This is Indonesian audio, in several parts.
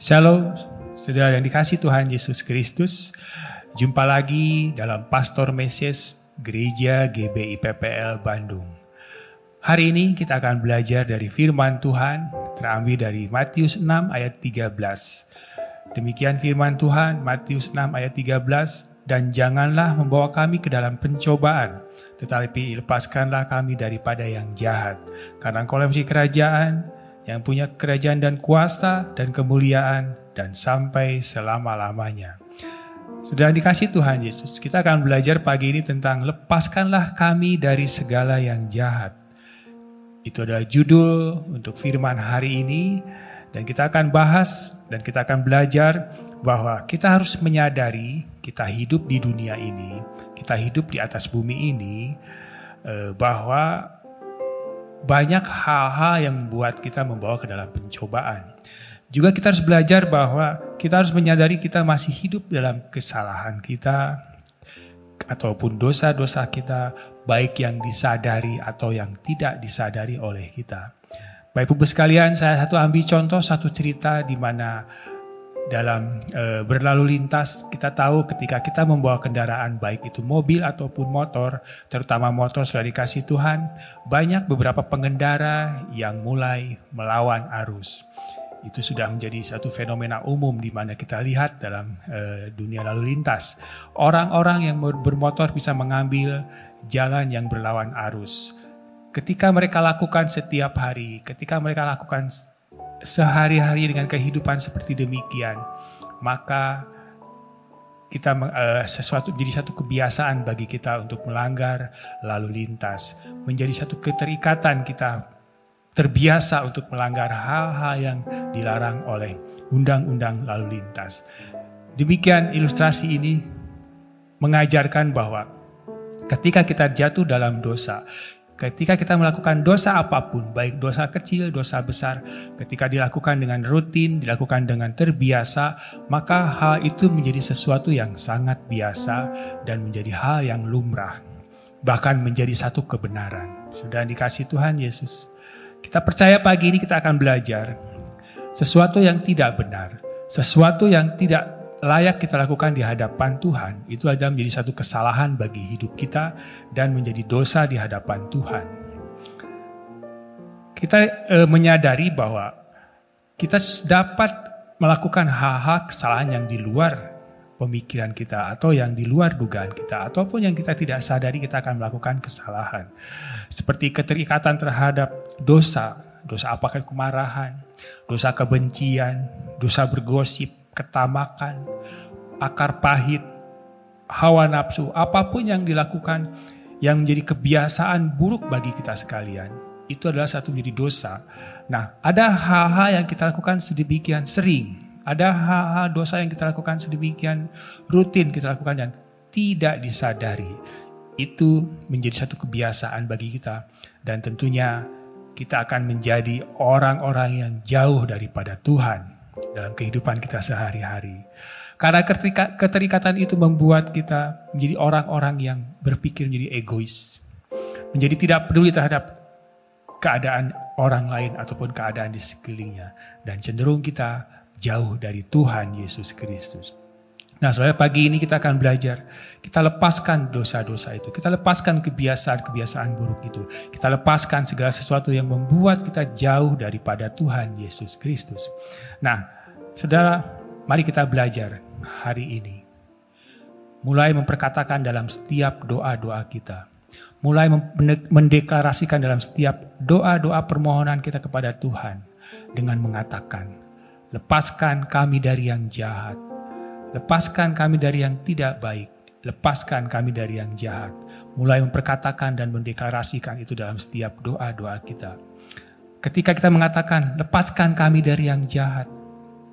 Shalom, saudara yang dikasih Tuhan Yesus Kristus. Jumpa lagi dalam Pastor Mesias Gereja GBI PPL Bandung. Hari ini kita akan belajar dari firman Tuhan terambil dari Matius 6 ayat 13. Demikian firman Tuhan Matius 6 ayat 13 dan janganlah membawa kami ke dalam pencobaan tetapi lepaskanlah kami daripada yang jahat karena engkau kerajaan yang punya kerajaan dan kuasa dan kemuliaan dan sampai selama-lamanya. Sudah dikasih Tuhan Yesus, kita akan belajar pagi ini tentang lepaskanlah kami dari segala yang jahat. Itu adalah judul untuk firman hari ini dan kita akan bahas dan kita akan belajar bahwa kita harus menyadari kita hidup di dunia ini, kita hidup di atas bumi ini eh, bahwa banyak hal-hal yang membuat kita membawa ke dalam pencobaan. Juga kita harus belajar bahwa kita harus menyadari kita masih hidup dalam kesalahan kita ataupun dosa-dosa kita baik yang disadari atau yang tidak disadari oleh kita. Baik Ibu sekalian, saya satu ambil contoh satu cerita di mana dalam e, berlalu lintas kita tahu ketika kita membawa kendaraan baik itu mobil ataupun motor terutama motor sudah dikasih Tuhan banyak beberapa pengendara yang mulai melawan arus. Itu sudah menjadi satu fenomena umum di mana kita lihat dalam e, dunia lalu lintas. Orang-orang yang bermotor bisa mengambil jalan yang berlawan arus ketika mereka lakukan setiap hari ketika mereka lakukan sehari-hari dengan kehidupan seperti demikian, maka kita uh, sesuatu jadi satu kebiasaan bagi kita untuk melanggar lalu lintas, menjadi satu keterikatan kita terbiasa untuk melanggar hal-hal yang dilarang oleh undang-undang lalu lintas. Demikian ilustrasi ini mengajarkan bahwa ketika kita jatuh dalam dosa, Ketika kita melakukan dosa apa pun, baik dosa kecil, dosa besar, ketika dilakukan dengan rutin, dilakukan dengan terbiasa, maka hal itu menjadi sesuatu yang sangat biasa dan menjadi hal yang lumrah, bahkan menjadi satu kebenaran. Sudah dikasih Tuhan Yesus. Kita percaya pagi ini kita akan belajar sesuatu yang tidak benar, sesuatu yang tidak layak kita lakukan di hadapan Tuhan. Itu adalah menjadi satu kesalahan bagi hidup kita dan menjadi dosa di hadapan Tuhan. Kita e, menyadari bahwa kita dapat melakukan hal-hal kesalahan yang di luar pemikiran kita atau yang di luar dugaan kita. Ataupun yang kita tidak sadari kita akan melakukan kesalahan. Seperti keterikatan terhadap dosa, dosa apakah kemarahan, dosa kebencian, dosa bergosip, ketamakan, akar pahit, hawa nafsu, apa pun yang dilakukan yang menjadi kebiasaan buruk bagi kita sekalian, itu adalah satu menjadi dosa. Nah, ada hal-hal yang kita lakukan sedemikian sering, ada hal-hal dosa yang kita lakukan sedemikian rutin kita lakukan dan tidak disadari. Itu menjadi satu kebiasaan bagi kita dan tentunya kita akan menjadi orang-orang yang jauh daripada Tuhan dalam kehidupan kita sehari-hari. Karena ketika keterikatan itu membuat kita menjadi orang-orang yang berpikir menjadi egois. Menjadi tidak peduli terhadap keadaan orang lain ataupun keadaan di sekelilingnya. Dan cenderung kita jauh dari Tuhan Yesus Kristus. Nah, soalnya pagi ini kita akan belajar. Kita lepaskan dosa-dosa itu. Kita lepaskan kebiasaan-kebiasaan buruk itu. Kita lepaskan segala sesuatu yang membuat kita jauh daripada Tuhan Yesus Kristus. Nah, saudara, mari kita belajar hari ini. Mulai memperkatakan dalam setiap doa-doa kita. Mulai mendeklarasikan dalam setiap doa-doa permohonan kita kepada Tuhan. Dengan mengatakan, lepaskan kami dari yang jahat Lepaskan kami dari yang tidak baik. Lepaskan kami dari yang jahat. Mulai memperkatakan dan mendeklarasikan itu dalam setiap doa-doa kita. Ketika kita mengatakan, lepaskan kami dari yang jahat.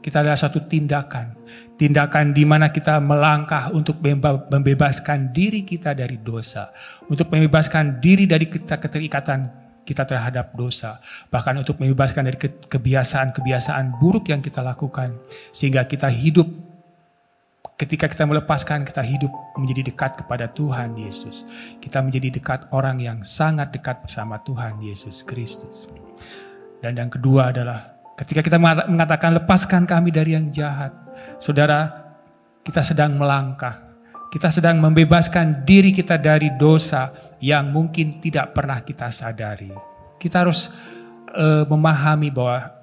Kita adalah satu tindakan. Tindakan di mana kita melangkah untuk membebaskan diri kita dari dosa. Untuk membebaskan diri dari kita keterikatan kita terhadap dosa. Bahkan untuk membebaskan dari kebiasaan-kebiasaan buruk yang kita lakukan. Sehingga kita hidup Ketika kita melepaskan, kita hidup menjadi dekat kepada Tuhan Yesus. Kita menjadi dekat orang yang sangat dekat bersama Tuhan Yesus Kristus. Dan yang kedua adalah ketika kita mengatakan lepaskan kami dari yang jahat. Saudara, kita sedang melangkah. Kita sedang membebaskan diri kita dari dosa yang mungkin tidak pernah kita sadari. Kita harus uh, memahami bahwa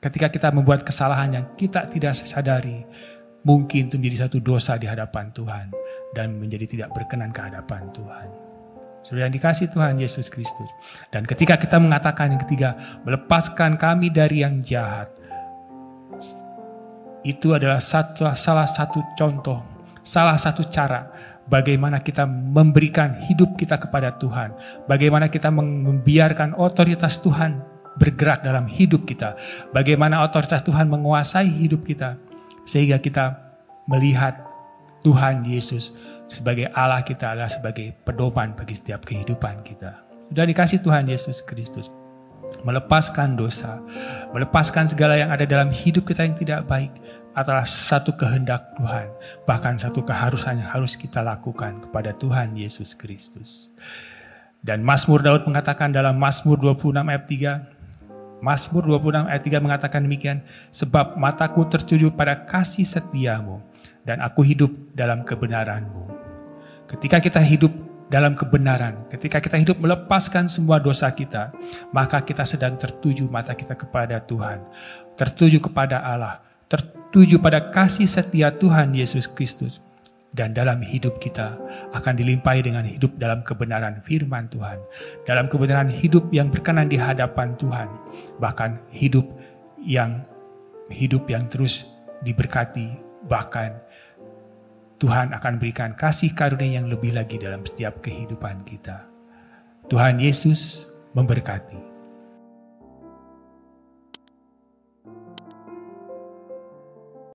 ketika kita membuat kesalahan yang kita tidak sadari, mungkin itu menjadi satu dosa di hadapan Tuhan dan menjadi tidak berkenan ke hadapan Tuhan. Sudah yang dikasih Tuhan Yesus Kristus. Dan ketika kita mengatakan yang ketiga, melepaskan kami dari yang jahat. Itu adalah satu, salah satu contoh, salah satu cara bagaimana kita memberikan hidup kita kepada Tuhan. Bagaimana kita membiarkan otoritas Tuhan bergerak dalam hidup kita. Bagaimana otoritas Tuhan menguasai hidup kita sehingga kita melihat Tuhan Yesus sebagai Allah kita adalah sebagai pedoman bagi setiap kehidupan kita. Sudah dikasih Tuhan Yesus Kristus. Melepaskan dosa, melepaskan segala yang ada dalam hidup kita yang tidak baik adalah satu kehendak Tuhan. Bahkan satu keharusan yang harus kita lakukan kepada Tuhan Yesus Kristus. Dan Mazmur Daud mengatakan dalam Mazmur 26 ayat 3, Mazmur 26 ayat 3 mengatakan demikian, sebab mataku tertuju pada kasih setiamu dan aku hidup dalam kebenaranmu. Ketika kita hidup dalam kebenaran, ketika kita hidup melepaskan semua dosa kita, maka kita sedang tertuju mata kita kepada Tuhan, tertuju kepada Allah, tertuju pada kasih setia Tuhan Yesus Kristus dan dalam hidup kita akan dilimpahi dengan hidup dalam kebenaran firman Tuhan, dalam kebenaran hidup yang berkenan di hadapan Tuhan, bahkan hidup yang hidup yang terus diberkati, bahkan Tuhan akan berikan kasih karunia yang lebih lagi dalam setiap kehidupan kita. Tuhan Yesus memberkati.